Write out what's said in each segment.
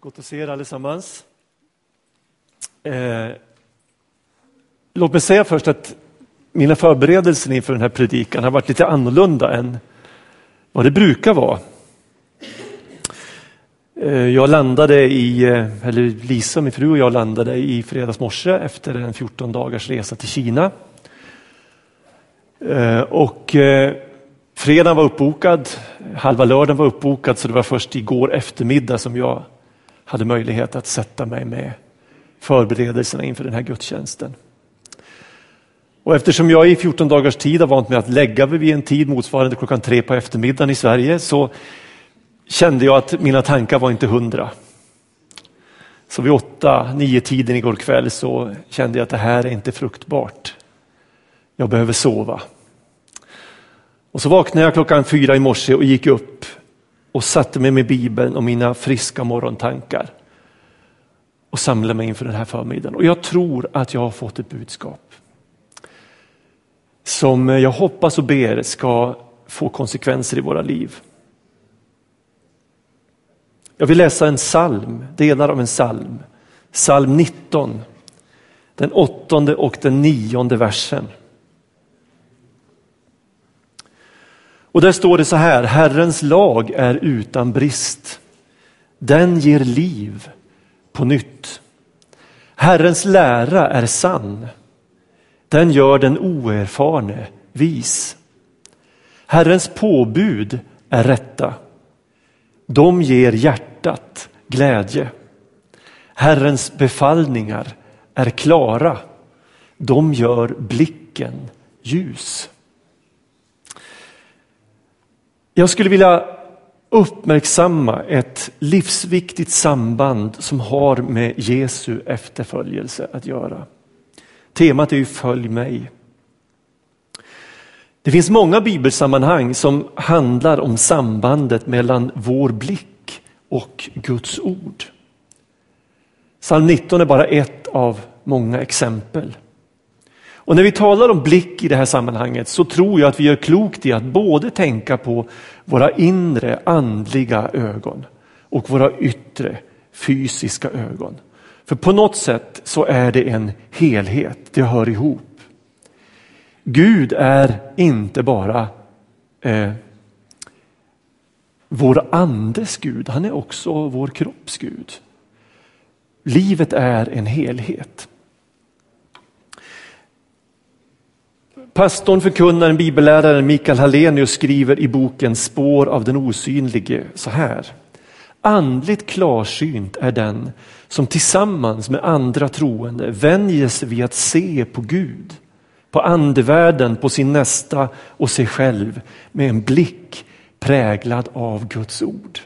Gott att se er allesammans. Eh, låt mig säga först att mina förberedelser inför den här predikan har varit lite annorlunda än vad det brukar vara. Eh, jag landade i, eh, eller Lisa, min fru och jag landade i fredags morse efter en 14 dagars resa till Kina. Eh, och eh, fredagen var uppbokad, halva lördagen var uppbokad så det var först igår eftermiddag som jag hade möjlighet att sätta mig med förberedelserna inför den här gudstjänsten. Och eftersom jag i 14 dagars tid har vant mig att lägga mig vid en tid motsvarande klockan tre på eftermiddagen i Sverige så kände jag att mina tankar var inte hundra. Så vid åtta, nio tiden igår kväll så kände jag att det här är inte fruktbart. Jag behöver sova. Och så vaknade jag klockan fyra i morse och gick upp och satte mig med Bibeln och mina friska morgontankar och samlade mig inför den här förmiddagen. Och jag tror att jag har fått ett budskap som jag hoppas och ber ska få konsekvenser i våra liv. Jag vill läsa en psalm, delar av en psalm. Psalm 19, den åttonde och den nionde versen. Och där står det så här, Herrens lag är utan brist. Den ger liv på nytt. Herrens lära är sann. Den gör den oerfarne vis. Herrens påbud är rätta. De ger hjärtat glädje. Herrens befallningar är klara. De gör blicken ljus. Jag skulle vilja uppmärksamma ett livsviktigt samband som har med Jesu efterföljelse att göra. Temat är ju Följ mig. Det finns många bibelsammanhang som handlar om sambandet mellan vår blick och Guds ord. Psalm 19 är bara ett av många exempel. Och när vi talar om blick i det här sammanhanget så tror jag att vi gör klokt i att både tänka på våra inre andliga ögon och våra yttre fysiska ögon. För på något sätt så är det en helhet, det hör ihop. Gud är inte bara eh, vår andes Gud, han är också vår kropps Gud. Livet är en helhet. Pastorn, förkunnaren, bibelläraren Mikael Hallenius skriver i boken Spår av den osynlige så här. Andligt klarsynt är den som tillsammans med andra troende vänjer sig vid att se på Gud, på andevärlden, på sin nästa och sig själv med en blick präglad av Guds ord.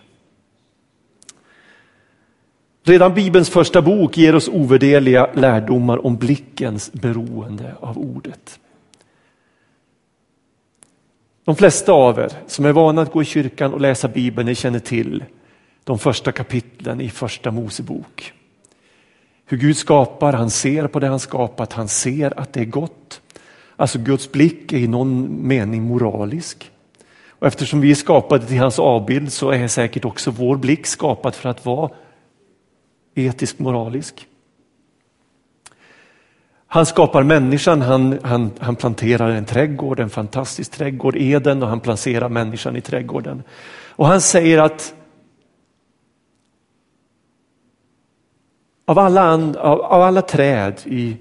Redan Bibelns första bok ger oss ovärderliga lärdomar om blickens beroende av ordet. De flesta av er som är vana att gå i kyrkan och läsa Bibeln, ni känner till de första kapitlen i första Mosebok. Hur Gud skapar, han ser på det han skapat, han ser att det är gott. Alltså Guds blick är i någon mening moralisk. Och eftersom vi är skapade till hans avbild så är säkert också vår blick skapad för att vara etisk moralisk. Han skapar människan, han, han, han planterar en trädgård, en fantastisk trädgård, Eden, och han placerar människan i trädgården. Och han säger att av alla, and, av, av alla träd i,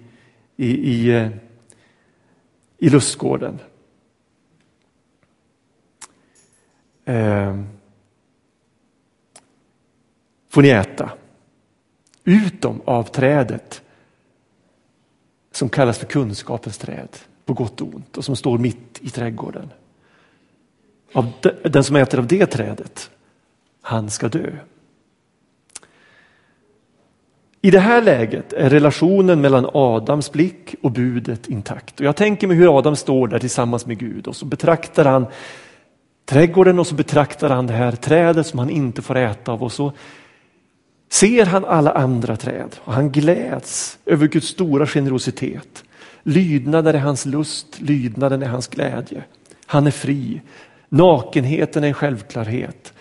i, i, eh, i lustgården eh, får ni äta. Utom av trädet som kallas för kunskapens träd, på gott och ont, och som står mitt i trädgården. Av den som äter av det trädet, han ska dö. I det här läget är relationen mellan Adams blick och budet intakt. Och jag tänker mig hur Adam står där tillsammans med Gud och så betraktar han trädgården och så betraktar han det här trädet som han inte får äta av och så ser han alla andra träd och han gläds över Guds stora generositet. Lydnaden är hans lust, lydnaden är hans glädje. Han är fri. Nakenheten är en självklarhet.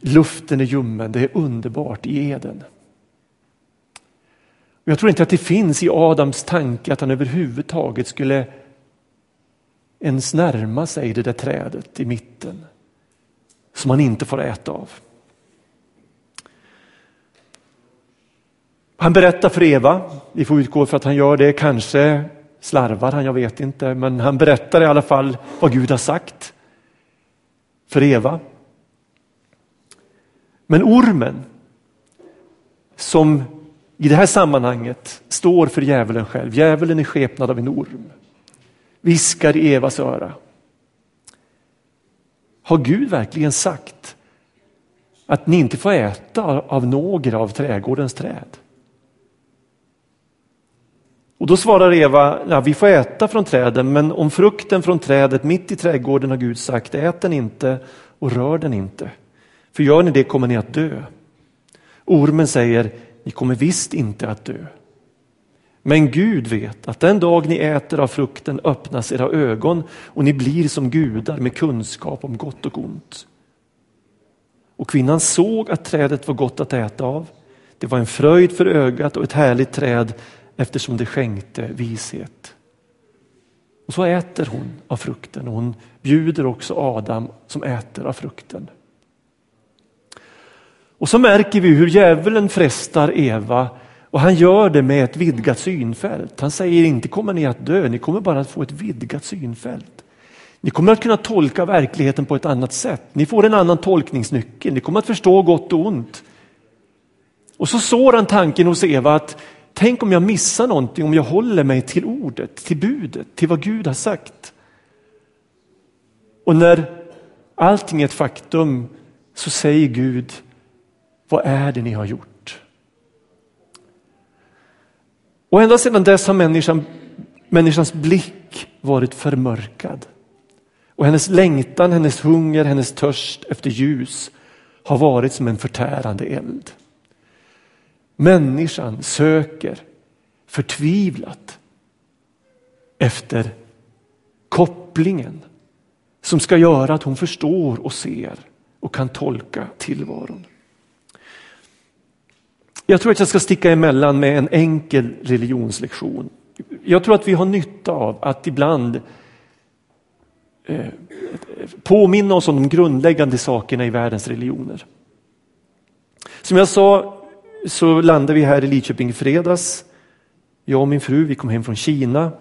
Luften är ljummen, det är underbart i Eden. Jag tror inte att det finns i Adams tanke att han överhuvudtaget skulle ens närma sig det där trädet i mitten som han inte får äta av. Han berättar för Eva, vi får utgå för att han gör det, kanske slarvar han, jag vet inte, men han berättar i alla fall vad Gud har sagt för Eva. Men ormen som i det här sammanhanget står för djävulen själv, djävulen är skepnad av en orm, viskar i Evas öra. Har Gud verkligen sagt att ni inte får äta av några av trädgårdens träd? Och då svarar Eva, ja, vi får äta från träden, men om frukten från trädet mitt i trädgården har Gud sagt, ät den inte och rör den inte. För gör ni det kommer ni att dö. Ormen säger, ni kommer visst inte att dö. Men Gud vet att den dag ni äter av frukten öppnas era ögon och ni blir som gudar med kunskap om gott och ont. Och kvinnan såg att trädet var gott att äta av. Det var en fröjd för ögat och ett härligt träd eftersom det skänkte vishet. Och så äter hon av frukten och hon bjuder också Adam som äter av frukten. Och så märker vi hur djävulen frestar Eva och han gör det med ett vidgat synfält. Han säger inte kommer ni att dö, ni kommer bara att få ett vidgat synfält. Ni kommer att kunna tolka verkligheten på ett annat sätt. Ni får en annan tolkningsnyckel, ni kommer att förstå gott och ont. Och så sår han tanken hos Eva att tänk om jag missar någonting om jag håller mig till ordet, till budet, till vad Gud har sagt. Och när allting är ett faktum så säger Gud, vad är det ni har gjort? Och ända sedan dess har människan, människans blick varit förmörkad. Och hennes längtan, hennes hunger, hennes törst efter ljus har varit som en förtärande eld. Människan söker förtvivlat efter kopplingen som ska göra att hon förstår och ser och kan tolka tillvaron. Jag tror att jag ska sticka emellan med en enkel religionslektion. Jag tror att vi har nytta av att ibland eh, påminna oss om de grundläggande sakerna i världens religioner. Som jag sa så landade vi här i Lidköping i fredags. Jag och min fru vi kom hem från Kina.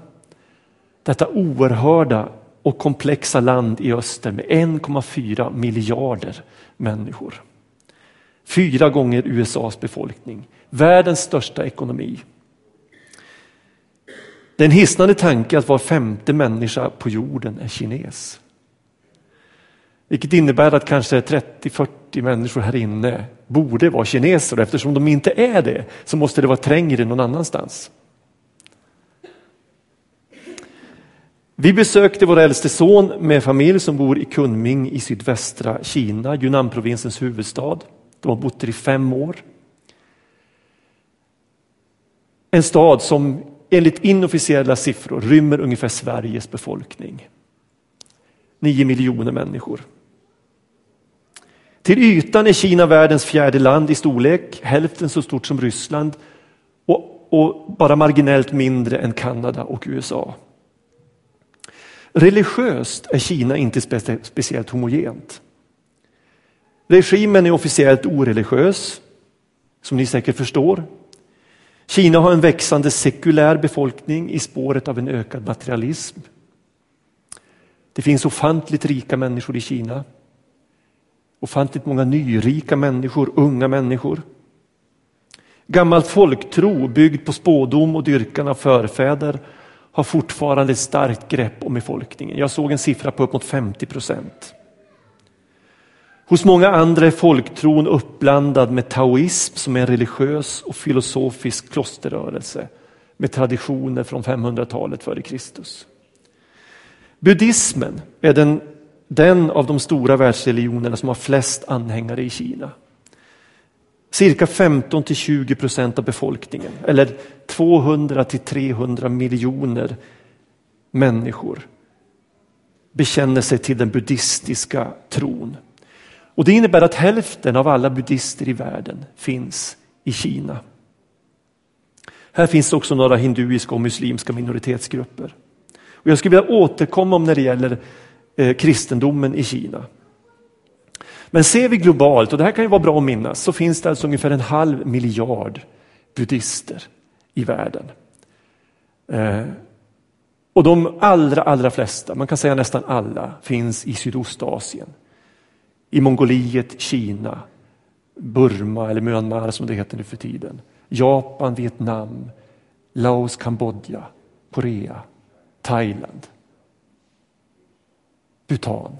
Detta oerhörda och komplexa land i öster med 1,4 miljarder människor. Fyra gånger USAs befolkning, världens största ekonomi. Det är en hisnande tanke att var femte människa på jorden är kines. Vilket innebär att kanske 30 40 40 människor här inne borde vara kineser. Eftersom de inte är det så måste det vara trängre någon annanstans. Vi besökte vår äldste son med familj som bor i Kunming i sydvästra Kina, Yunnan-provinsens huvudstad. De har bott där i fem år. En stad som enligt inofficiella siffror rymmer ungefär Sveriges befolkning. Nio miljoner människor. Till ytan är Kina världens fjärde land i storlek, hälften så stort som Ryssland och, och bara marginellt mindre än Kanada och USA. Religiöst är Kina inte spe speciellt homogent. Regimen är officiellt oreligiös, som ni säkert förstår. Kina har en växande sekulär befolkning i spåret av en ökad materialism. Det finns ofantligt rika människor i Kina. Ofantligt många nyrika människor, unga människor. Gammal folktro byggd på spådom och dyrkan av förfäder har fortfarande ett starkt grepp om befolkningen. Jag såg en siffra på upp mot 50 procent. Hos många andra är folktron uppblandad med taoism som är en religiös och filosofisk klosterrörelse med traditioner från 500-talet före Kristus. Buddhismen är den, den av de stora världsreligionerna som har flest anhängare i Kina. Cirka 15 till 20 procent av befolkningen eller 200 till 300 miljoner människor bekänner sig till den buddhistiska tron. Och Det innebär att hälften av alla buddhister i världen finns i Kina. Här finns också några hinduiska och muslimska minoritetsgrupper. Och jag skulle vilja återkomma om när det gäller eh, kristendomen i Kina. Men ser vi globalt, och det här kan ju vara bra att minnas, så finns det alltså ungefär en halv miljard buddhister i världen. Eh, och de allra, allra flesta, man kan säga nästan alla, finns i Sydostasien. I Mongoliet, Kina, Burma eller Myanmar som det heter nu för tiden. Japan, Vietnam, Laos, Kambodja, Korea, Thailand, Bhutan.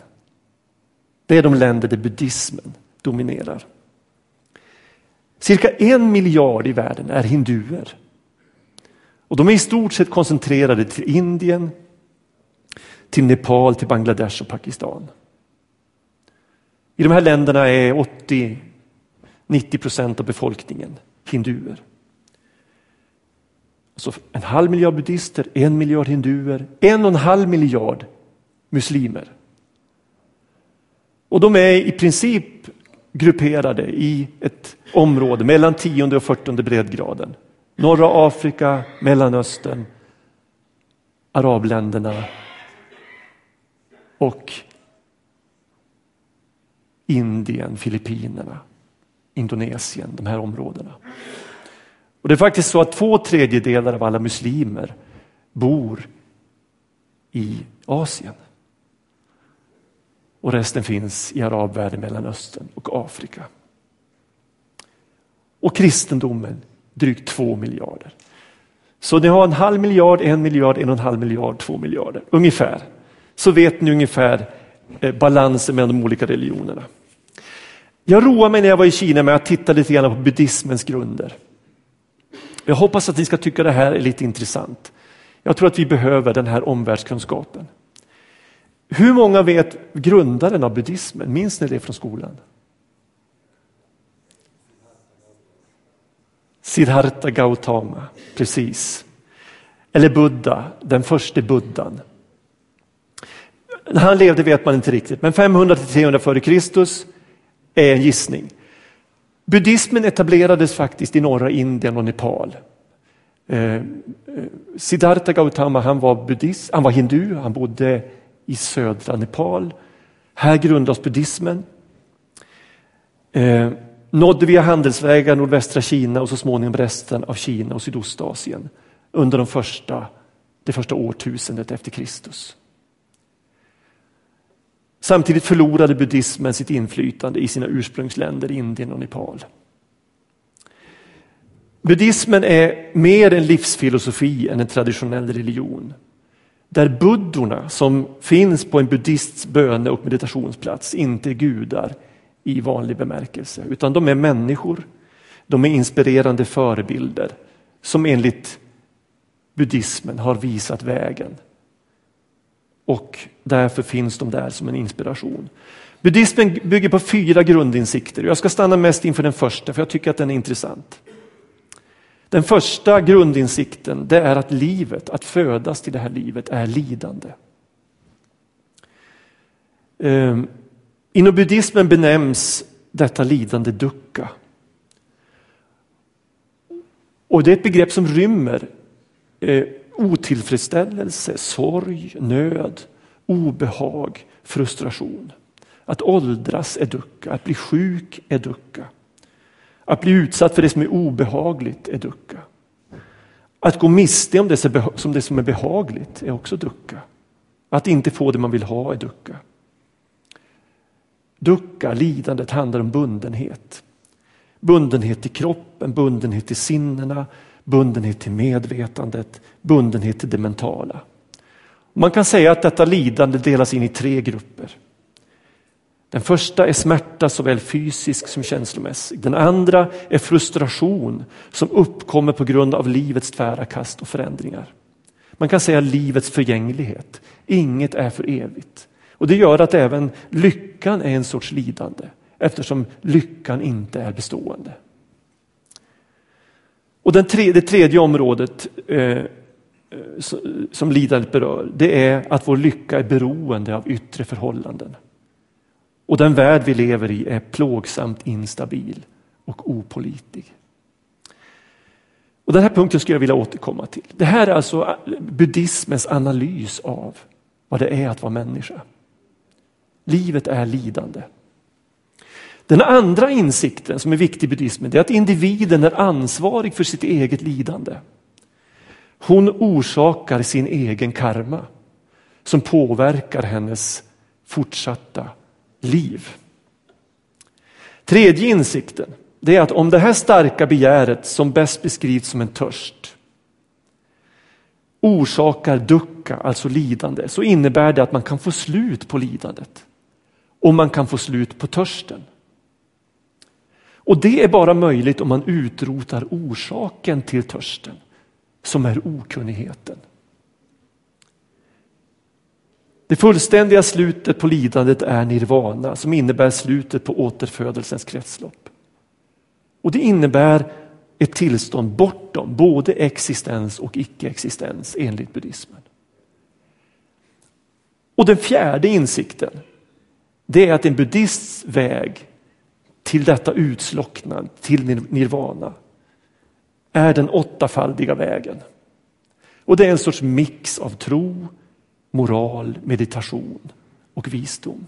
Det är de länder där buddhismen dominerar. Cirka en miljard i världen är hinduer. Och de är i stort sett koncentrerade till Indien, till Nepal, till Bangladesh och Pakistan. I de här länderna är 80-90 procent av befolkningen hinduer. Så en halv miljard buddhister, en miljard hinduer, en och en halv miljard muslimer. Och de är i princip grupperade i ett område mellan tionde och fyrtionde breddgraden. Norra Afrika, Mellanöstern, arabländerna och Indien, Filippinerna, Indonesien, de här områdena. Och Det är faktiskt så att två tredjedelar av alla muslimer bor i Asien. Och resten finns i arabvärlden, Mellanöstern och Afrika. Och kristendomen drygt två miljarder. Så ni har en halv miljard, en miljard, en och en halv miljard, två miljarder ungefär. Så vet ni ungefär eh, balansen mellan de olika religionerna. Jag roade mig när jag var i Kina med att titta lite grann på buddhismens grunder. Jag hoppas att ni ska tycka det här är lite intressant. Jag tror att vi behöver den här omvärldskunskapen. Hur många vet grundaren av buddhismen? Minns ni det från skolan? Siddhartha Gautama, precis. Eller Buddha, den första buddhan. När han levde vet man inte riktigt, men 500 300 f.Kr. är en gissning. Buddhismen etablerades faktiskt i norra Indien och Nepal. Eh, eh Siddhartha Gautama han var buddhist, han var hindu, han bodde i södra Nepal. Här grundas buddhismen. Eh, nådde via handelsvägar nordvästra Kina och så småningom resten av Kina och Sydostasien under de första, det första årtusendet efter Kristus. Samtidigt förlorade buddhismen sitt inflytande i sina ursprungsländer Indien och Nepal. Buddhismen är mer en livsfilosofi än en traditionell religion. Där buddorna som finns på en buddhists böne och meditationsplats inte är gudar i vanlig bemärkelse, utan de är människor. De är inspirerande förebilder som enligt buddhismen har visat vägen. Och därför finns de där som en inspiration. Buddhismen bygger på fyra grundinsikter. Jag ska stanna mest inför den första, för jag tycker att den är intressant. Den första grundinsikten det är att livet, att födas till det här livet, är lidande. Ehm, inom buddhismen benämns detta lidande dukkha. Och det är ett begrepp som rymmer eh, otillfredsställelse, sorg, nöd, obehag, frustration. Att åldras är dukkha, att bli sjuk är dukkha. Att bli utsatt för det som är obehagligt är ducka. Att gå miste om det som, det som är behagligt är också ducka. Att inte få det man vill ha är ducka. Ducka, lidandet, handlar om bundenhet. Bundenhet till kroppen, bundenhet till sinnena, bundenhet till medvetandet, bundenhet till det mentala. Man kan säga att detta lidande delas in i tre grupper. Den första är smärta såväl fysisk som känslomässig. Den andra är frustration som uppkommer på grund av livets tvära kast och förändringar. Man kan säga livets förgänglighet. Inget är för evigt. Och Det gör att även lyckan är en sorts lidande eftersom lyckan inte är bestående. Och den tre, det tredje området eh, eh som lidandet berör, det är att vår lycka är beroende av yttre förhållanden. Och den värld vi lever i är plågsamt instabil och opolitig. Och Den här punkten skulle jag vilja återkomma till. Det här är alltså buddhismens analys av vad det är att vara människa. Livet är lidande. Den andra insikten som är viktig i buddhismen är att individen är ansvarig för sitt eget lidande. Hon orsakar sin egen karma som påverkar hennes fortsatta liv. Tredje insikten det är att om det här starka begäret som bäst beskrivs som en törst orsakar ducka, alltså lidande, så innebär det att man kan få slut på lidandet. Och man kan få slut på törsten. Och det är bara möjligt om man utrotar orsaken till törsten, som är okunnigheten. Det fullständiga slutet på lidandet är nirvana som innebär slutet på återfödelsens kretslopp. Och det innebär ett tillstånd bortom både existens och icke-existens enligt buddhismen. Och den fjärde insikten, det är att en buddhists väg till detta utslocknande till nirvana, är den åttafaldiga vägen. Och det är en sorts mix av tro, moral, meditation och visdom.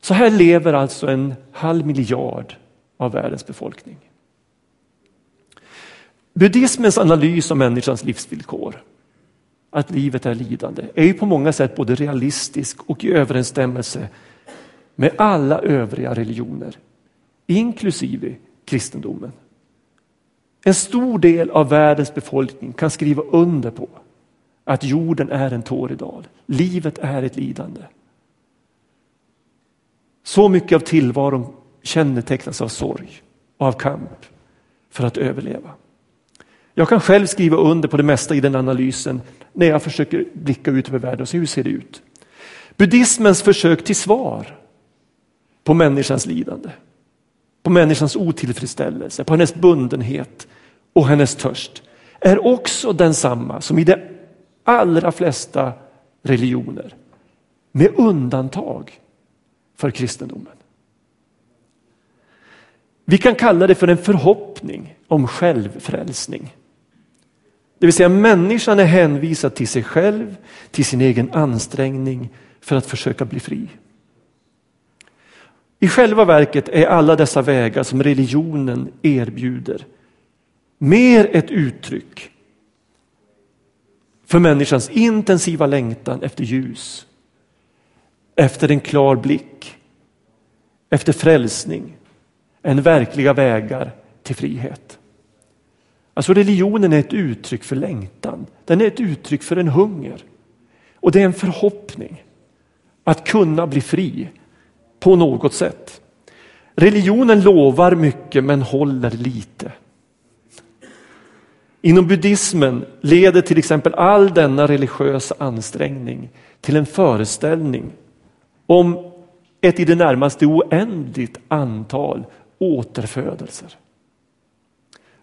Så här lever alltså en halv miljard av världens befolkning. Buddhismens analys av människans livsvillkor, att livet är lidande, är ju på många sätt både realistisk och i överensstämmelse med alla övriga religioner, inklusive kristendomen. En stor del av världens befolkning kan skriva under på att jorden är en tåredal. Livet är ett lidande. Så mycket av tillvaron kännetecknas av sorg och av kamp för att överleva. Jag kan själv skriva under på det mesta i den analysen när jag försöker blicka ut över världen och se hur ser det ut. Buddhismens försök till svar på människans lidande, på människans otillfredsställelse, på hennes bundenhet och hennes törst är också densamma som i det allra flesta religioner. Med undantag för kristendomen. Vi kan kalla det för en förhoppning om självfrälsning. Det vill säga människan är hänvisad till sig själv, till sin egen ansträngning för att försöka bli fri. I själva verket är alla dessa vägar som religionen erbjuder mer ett uttryck för människans intensiva längtan efter ljus, efter en klar blick, efter frälsning, än verkliga vägar till frihet. Alltså religionen är ett uttryck för längtan, den är ett uttryck för en hunger. Och det är en förhoppning att kunna bli fri på något sätt. Religionen lovar mycket men håller lite. Inom buddhismen leder till exempel all denna religiösa ansträngning till en föreställning om ett i det närmaste oändligt antal återfödelser.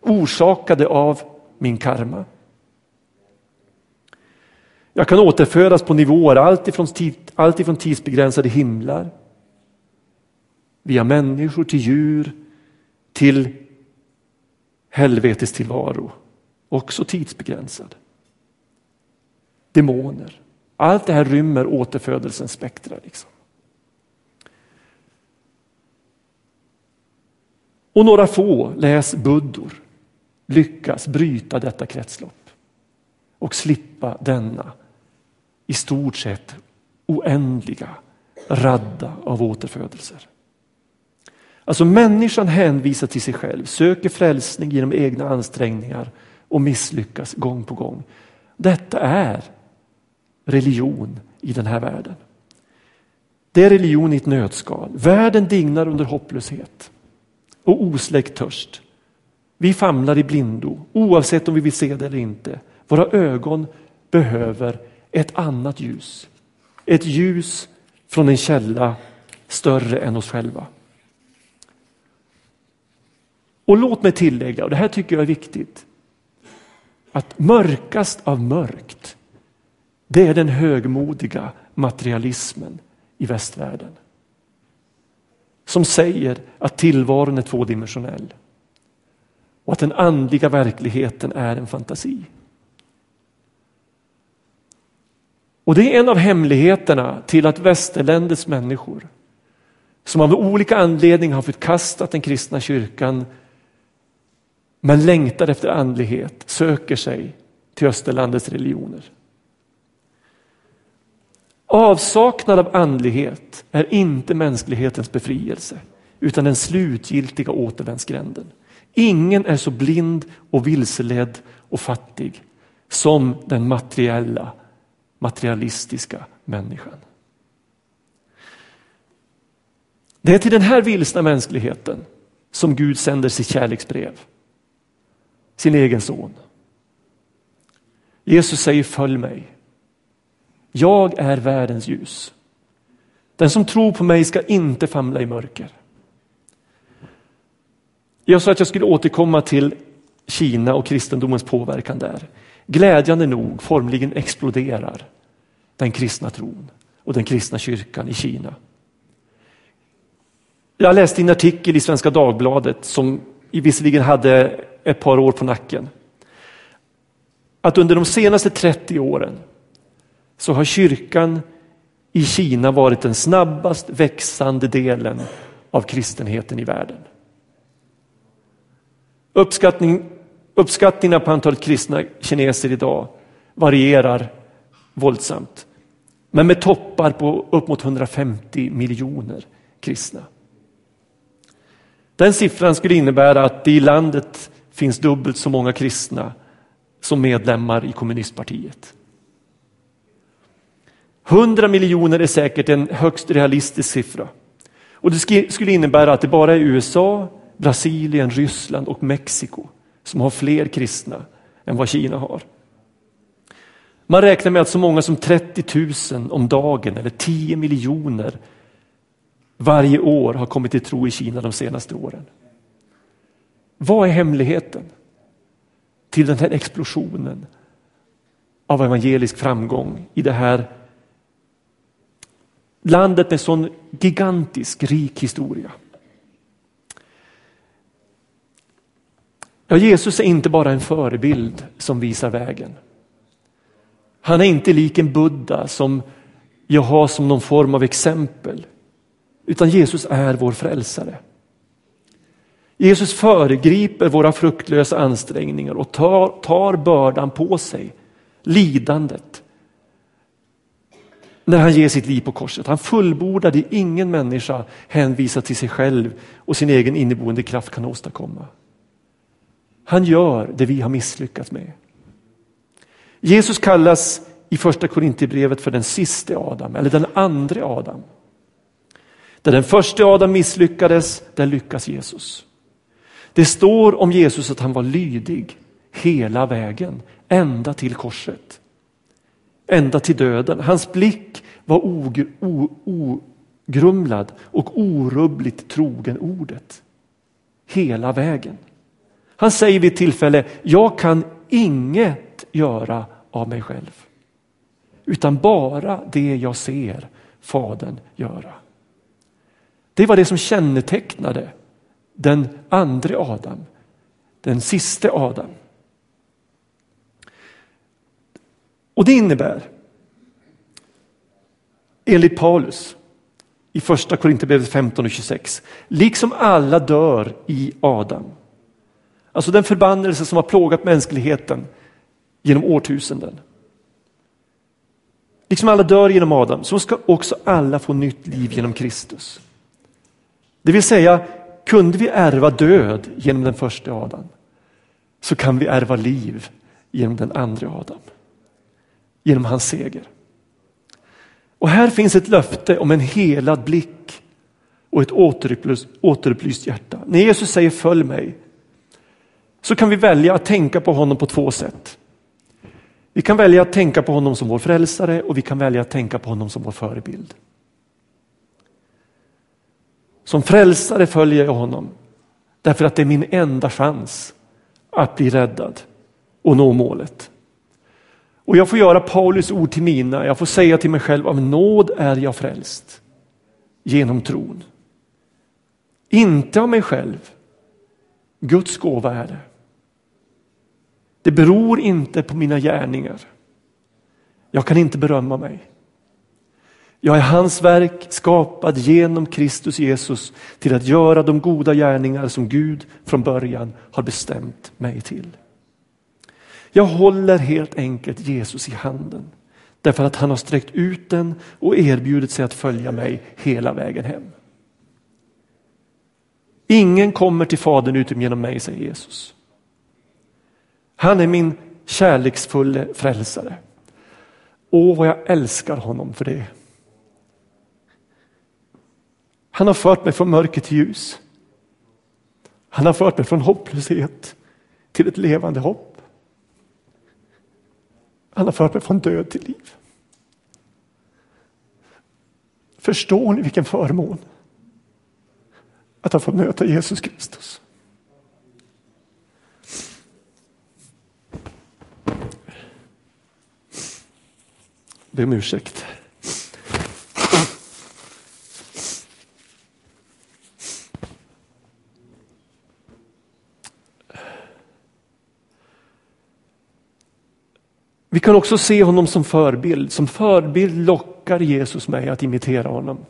Orsakade av min karma. Jag kan återfödas på nivåer alltifrån, alltifrån tidsbegränsade himlar via människor till djur till helvetestillvaro, också tidsbegränsad. Demoner. Allt det här rymmer återfödelsens spektra. Liksom. Och några få, läs buddor, lyckas bryta detta kretslopp och slippa denna i stort sett oändliga radda av återfödelser. Alltså människan hänvisar till sig själv, söker frälsning genom egna ansträngningar och misslyckas gång på gång. Detta är religion i den här världen. Det är religion i ett nötskal. Världen dignar under hopplöshet och osläckt törst. Vi famlar i blindo, oavsett om vi vill se det eller inte. Våra ögon behöver ett annat ljus. Ett ljus från en källa större än oss själva. Och låt mig tillägga, och det här tycker jag är viktigt, att mörkast av mörkt, det är den högmodiga materialismen i västvärlden. Som säger att tillvaron är tvådimensionell och att den andliga verkligheten är en fantasi. Och det är en av hemligheterna till att västerländets människor som av olika anledningar har förkastat den kristna kyrkan men längtar efter andlighet söker sig till österlandets religioner. Avsaknad av andlighet är inte mänsklighetens befrielse utan den slutgiltiga återvändsgränden. Ingen är så blind och vilseledd och fattig som den materiella, materialistiska människan. Det är till den här vilsna mänskligheten som Gud sänder sitt kärleksbrev, sin egen son. Jesus säger följ mig. Jag är världens ljus. Den som tror på mig ska inte famla i mörker. Jag sa att jag skulle återkomma till Kina och kristendomens påverkan där. Glädjande nog formligen exploderar den kristna tron och den kristna kyrkan i Kina. Jag läste en artikel i Svenska Dagbladet som visserligen hade ett par år på nacken. Att under de senaste 30 åren så har kyrkan i Kina varit den snabbast växande delen av kristenheten i världen. Uppskattning, uppskattningarna på antalet kristna kineser idag varierar våldsamt. Men med toppar på upp mot 150 miljoner kristna. Den siffran skulle innebära att det i landet finns dubbelt så många kristna som medlemmar i kommunistpartiet. 100 miljoner är säkert en högst realistisk siffra. Och det skulle innebära att det bara är USA, Brasilien, Ryssland och Mexiko som har fler kristna än vad Kina har. Man räknar med att så många som 30 000 om dagen eller 10 miljoner varje år har kommit till tro i Kina de senaste åren. Vad är hemligheten till den här explosionen av evangelisk framgång i det här landet med sån gigantisk rik historia? Ja, Jesus är inte bara en förebild som visar vägen. Han är inte lik en Buddha som jag har som någon form av exempel. Utan Jesus är vår frälsare. Jesus föregriper våra fruktlösa ansträngningar och tar, tar bördan på sig, lidandet. När han ger sitt liv på korset. Han fullbordar det ingen människa hänvisad till sig själv och sin egen inneboende kraft kan åstadkomma. Han gör det vi har misslyckats med. Jesus kallas i första Korinthierbrevet för den siste Adam eller den andra Adam. Där den första Adam misslyckades, där lyckas Jesus. Det står om Jesus att han var lydig hela vägen, ända till korset. Ända till döden. Hans blick var ogrumlad och orubbligt trogen ordet. Hela vägen. Han säger vid ett tillfälle, jag kan inget göra av mig själv. Utan bara det jag ser Fadern göra. Det var det som kännetecknade den andra Adam, den siste Adam. Och det innebär, enligt Paulus i första Korinthierbrevet 15 och 26, liksom alla dör i Adam. Alltså den förbannelse som har plågat mänskligheten genom årtusenden. Liksom alla dör genom Adam, så ska också alla få nytt liv genom Kristus. Det vill säga, kunde vi ärva död genom den första Adam så kan vi ärva liv genom den andra Adam. Genom hans seger. Och här finns ett löfte om en helad blick och ett återupplyst, återupplyst hjärta. När Jesus säger följ mig så kan vi välja att tänka på honom på två sätt. Vi kan välja att tänka på honom som vår frälsare och vi kan välja att tänka på honom som vår förebild. Som frälsare följer jag honom därför att det är min enda chans att bli räddad och nå målet. Och jag får göra Paulus ord till mina, jag får säga till mig själv av nåd är jag frälst. genom tron. Inte av mig själv. Guds gåva är det. Det beror inte på mina gärningar. Jag kan inte berömma mig. Jag är hans verk skapad genom Kristus Jesus till att göra de goda gärningar som Gud från början har bestämt mig till. Jag håller helt enkelt Jesus i handen därför att han har sträckt ut den och erbjudit sig att följa mig hela vägen hem. Ingen kommer till Fadern utom genom mig, säger Jesus. Han är min kärleksfulla frälsare. Åh, vad jag älskar honom för det. Han har fört mig från mörker till ljus. Han har fört mig från hopplöshet till ett levande hopp. Han har fört mig från död till liv. Förstår ni vilken förmån att ha fått möta Jesus Kristus? Be om ursäkt. Vi kan också se honom som förebild. Som förebild lockar Jesus mig att imitera honom.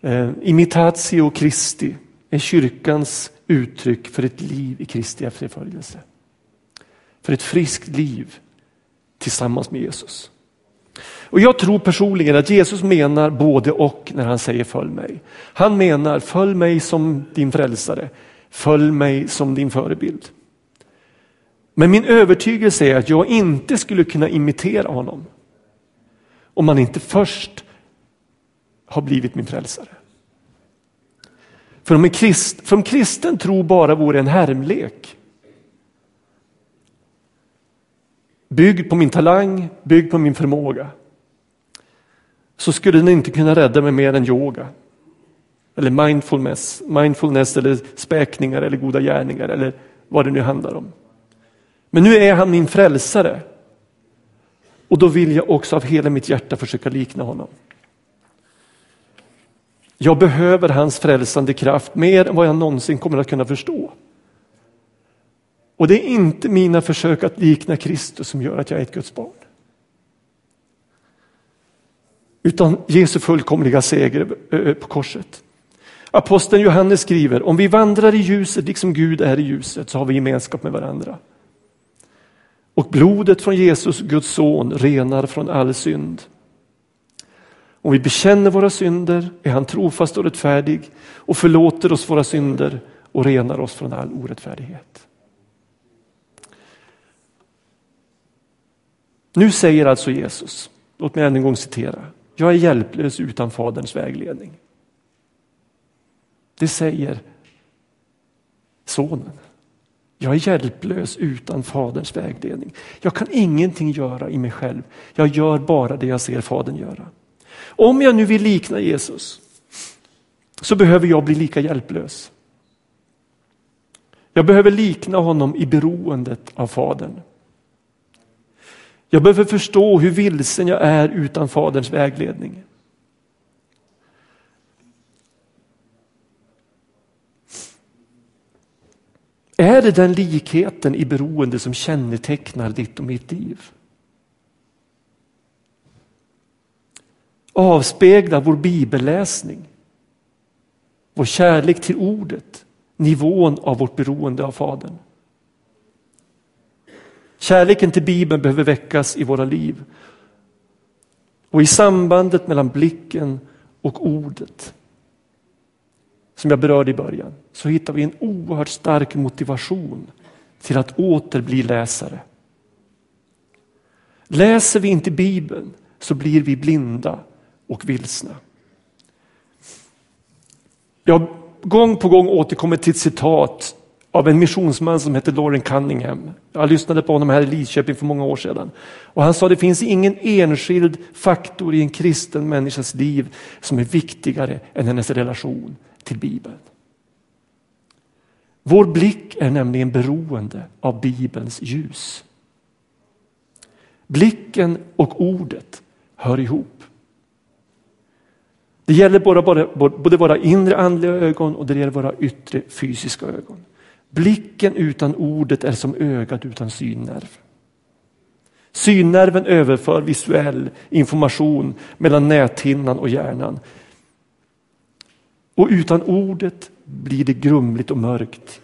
Eh, imitatio Christi är kyrkans uttryck för ett liv i Kristi efterföljelse. För ett friskt liv tillsammans med Jesus. Och Jag tror personligen att Jesus menar både och när han säger följ mig. Han menar följ mig som din frälsare, följ mig som din förebild. Men min övertygelse är att jag inte skulle kunna imitera honom om man inte först har blivit min frälsare. För om, krist, för om kristen tro bara vore en härmlek, byggd på min talang, byggd på min förmåga, så skulle den inte kunna rädda mig mer än yoga. Eller mindfulness, mindfulness eller späkningar eller goda gärningar eller vad det nu handlar om. Men nu är han min frälsare. Och då vill jag också av hela mitt hjärta försöka likna honom. Jag behöver hans frälsande kraft mer än vad jag någonsin kommer att kunna förstå. Och det är inte mina försök att likna Kristus som gör att jag är ett Guds barn. Utan Jesu fullkomliga seger på korset. Aposteln Johannes skriver, om vi vandrar i ljuset liksom Gud är i ljuset så har vi gemenskap med varandra. Och blodet från Jesus, Guds son, renar från all synd. Om vi bekänner våra synder är han trofast och rättfärdig och förlåter oss våra synder och renar oss från all orättfärdighet. Nu säger alltså Jesus, låt mig än en gång citera, jag är hjälplös utan Faderns vägledning. Det säger sonen. Jag är hjälplös utan Faderns vägledning. Jag kan ingenting göra i mig själv. Jag gör bara det jag ser Fadern göra. Om jag nu vill likna Jesus så behöver jag bli lika hjälplös. Jag behöver likna honom i beroendet av Fadern. Jag behöver förstå hur vilsen jag är utan Faderns vägledning. Är det den likheten i beroende som kännetecknar ditt och mitt liv? Avspeglar vår bibelläsning, vår kärlek till ordet, nivån av vårt beroende av Fadern? Kärleken till Bibeln behöver väckas i våra liv. Och i sambandet mellan blicken och ordet som jag berörde i början, så hittar vi en oerhört stark motivation till att åter bli läsare. Läser vi inte Bibeln så blir vi blinda och vilsna. Jag har gång på gång återkommit till ett citat av en missionsman som heter Lauren Cunningham. Jag lyssnade på honom här i Lidköping för många år sedan. Och han sa det finns ingen enskild faktor i en kristen människas liv som är viktigare än hennes relation till Bibeln. Vår blick är nämligen beroende av Bibelns ljus. Blicken och ordet hör ihop. Det gäller både, både, både våra inre andliga ögon och det gäller våra yttre fysiska ögon. Blicken utan ordet är som ögat utan synnerv. Synnerven överför visuell information mellan näthinnan och hjärnan. Och utan ordet blir det grumligt och mörkt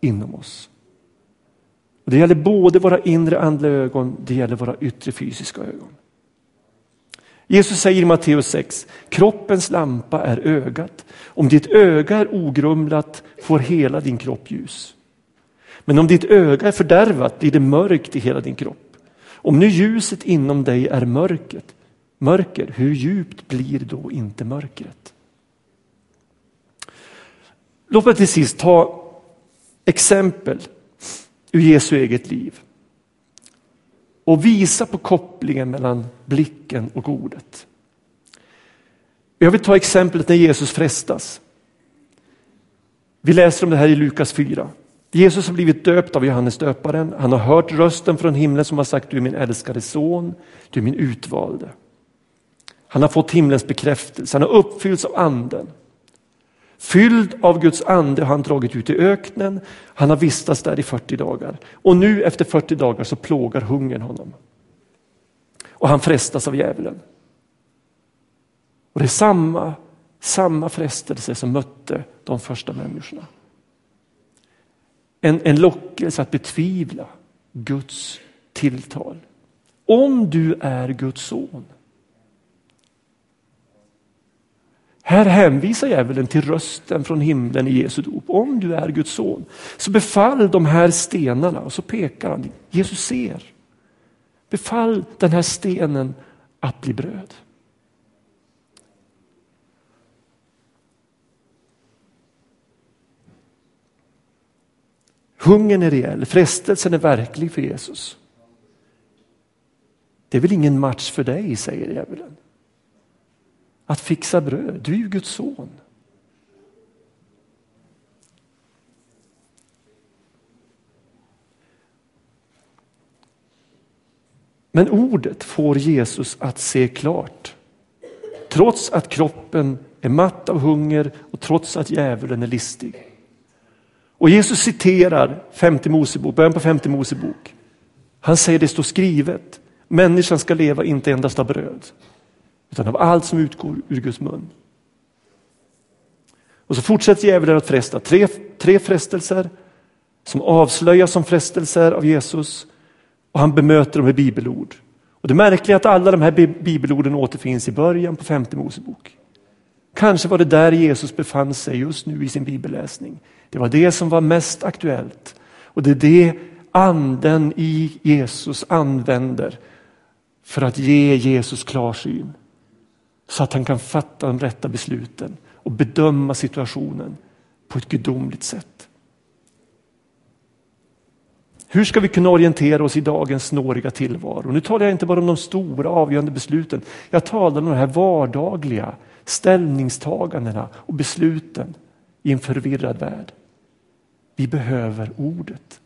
inom oss. Det gäller både våra inre andliga ögon, det gäller våra yttre fysiska ögon. Jesus säger i Matteus 6, kroppens lampa är ögat. Om ditt öga är ogrumlat får hela din kropp ljus. Men om ditt öga är fördärvat blir det mörkt i hela din kropp. Om nu ljuset inom dig är mörket, mörker, hur djupt blir då inte mörkret? Låt mig till sist ta exempel ur Jesu eget liv och visa på kopplingen mellan blicken och ordet. Jag vill ta exemplet när Jesus frestas. Vi läser om det här i Lukas 4. Jesus har blivit döpt av Johannes döparen. Han har hört rösten från himlen som har sagt du är min älskade son, du är min utvalde. Han har fått himlens bekräftelse, han har uppfyllts av anden. Fylld av Guds ande har han dragit ut i öknen. Han har vistats där i 40 dagar. Och nu efter 40 dagar så plågar hungern honom. Och han frestas av djävulen. Och det är samma, samma frestelse som mötte de första människorna. En, en lockelse att betvivla Guds tilltal. Om du är Guds son Här hänvisar djävulen till rösten från himlen i Jesu dop. Om du är Guds son, så befall de här stenarna och så pekar han. Jesus ser. Befall den här stenen att bli bröd. Hungern är reell, frestelsen är verklig för Jesus. Det är väl ingen match för dig, säger djävulen att fixa bröd. Du är ju Guds son. Men ordet får Jesus att se klart. Trots att kroppen är matt av hunger och trots att djävulen är listig. Och Jesus citerar femte Mosebok, början på femte Mosebok. Han säger det står skrivet, människan ska leva inte endast av bröd utan av allt som utgår ur Guds mun. Och så fortsätter djävulen att fresta. Tre, tre frestelser som avslöjas som frestelser av Jesus och han bemöter dem med bibelord. Och Det märkliga är att alla de här bibelorden återfinns i början på femte Mosebok. Kanske var det där Jesus befann sig just nu i sin bibelläsning. Det var det som var mest aktuellt. Och det är det anden i Jesus använder för att ge Jesus klarsyn så att han kan fatta de rätta besluten och bedöma situationen på ett gudomligt sätt. Hur ska vi kunna orientera oss i dagens snåriga tillvaro? Nu talar jag inte bara om de stora avgörande besluten. Jag talar om de här vardagliga ställningstagandena och besluten i en förvirrad värld. Vi behöver ordet.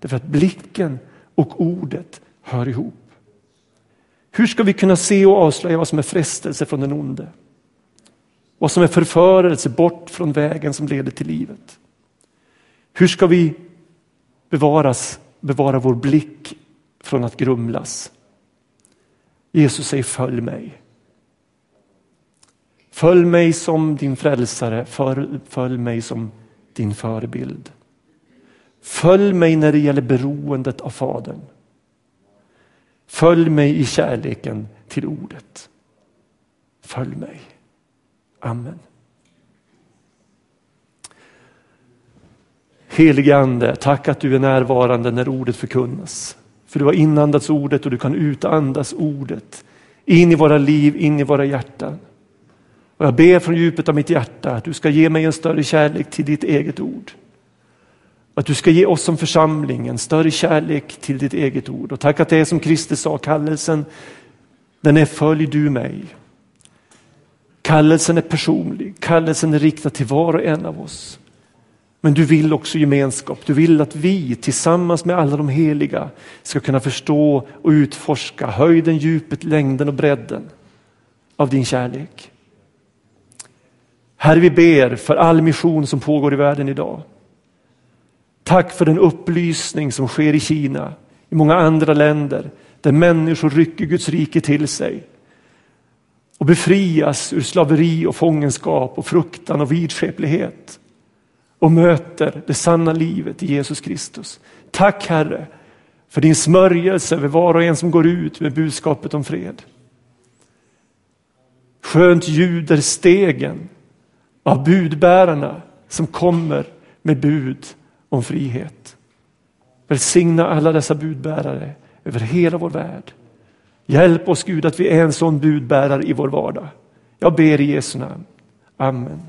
Därför att blicken och ordet hör ihop. Hur ska vi kunna se och avslöja vad som är frestelse från den onde? Vad som är förförelse bort från vägen som leder till livet? Hur ska vi bevaras, bevara vår blick från att grumlas? Jesus säger följ mig. Följ mig som din frälsare, följ mig som din förebild. Följ mig när det gäller beroendet av Fadern. Följ mig i kärleken till ordet. Följ mig. Amen. Helige Ande, tack att du är närvarande när ordet förkunnas. För du har inandats ordet och du kan utandas ordet in i våra liv, in i våra hjärtan. Och jag ber från djupet av mitt hjärta att du ska ge mig en större kärlek till ditt eget ord. Att du ska ge oss som församling en större kärlek till ditt eget ord. Och tack att det är som Kristus sa, kallelsen den är följ du mig. Kallelsen är personlig, kallelsen är riktad till var och en av oss. Men du vill också gemenskap, du vill att vi tillsammans med alla de heliga ska kunna förstå och utforska höjden, djupet, längden och bredden av din kärlek. Herre, vi ber för all mission som pågår i världen idag. Tack för den upplysning som sker i Kina, i många andra länder, där människor rycker Guds rike till sig och befrias ur slaveri och fångenskap och fruktan och vidskeplighet och möter det sanna livet i Jesus Kristus. Tack Herre för din smörjelse över var och en som går ut med budskapet om fred. Skönt ljuder stegen av budbärarna som kommer med bud om frihet. Välsigna alla dessa budbärare över hela vår värld. Hjälp oss Gud att vi är en sån budbärare i vår vardag. Jag ber i Jesu namn. Amen.